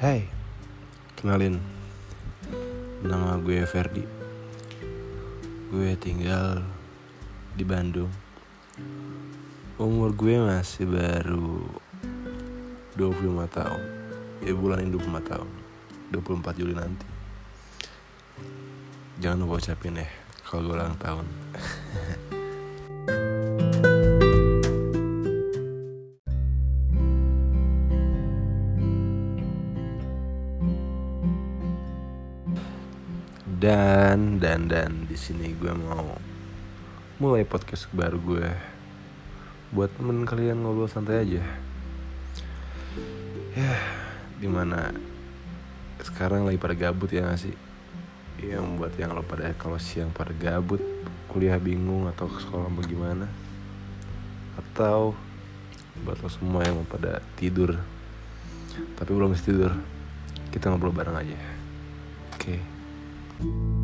Hai, kenalin. Nama gue Ferdi. Gue tinggal di Bandung. Umur gue masih baru 25 tahun. Ya bulan ini 25 tahun. 24 Juli nanti. Jangan lupa ucapin ya Kalau gue ulang tahun dan dan dan di sini gue mau mulai podcast baru gue. Buat temen kalian ngobrol santai aja. Ya di mana sekarang lagi pada gabut ya gak sih? Yang buat yang lo pada kalau siang pada gabut kuliah bingung atau ke sekolah bagaimana atau buat lo semua yang mau pada tidur tapi belum tidur kita ngobrol bareng aja. Oke. okay. you.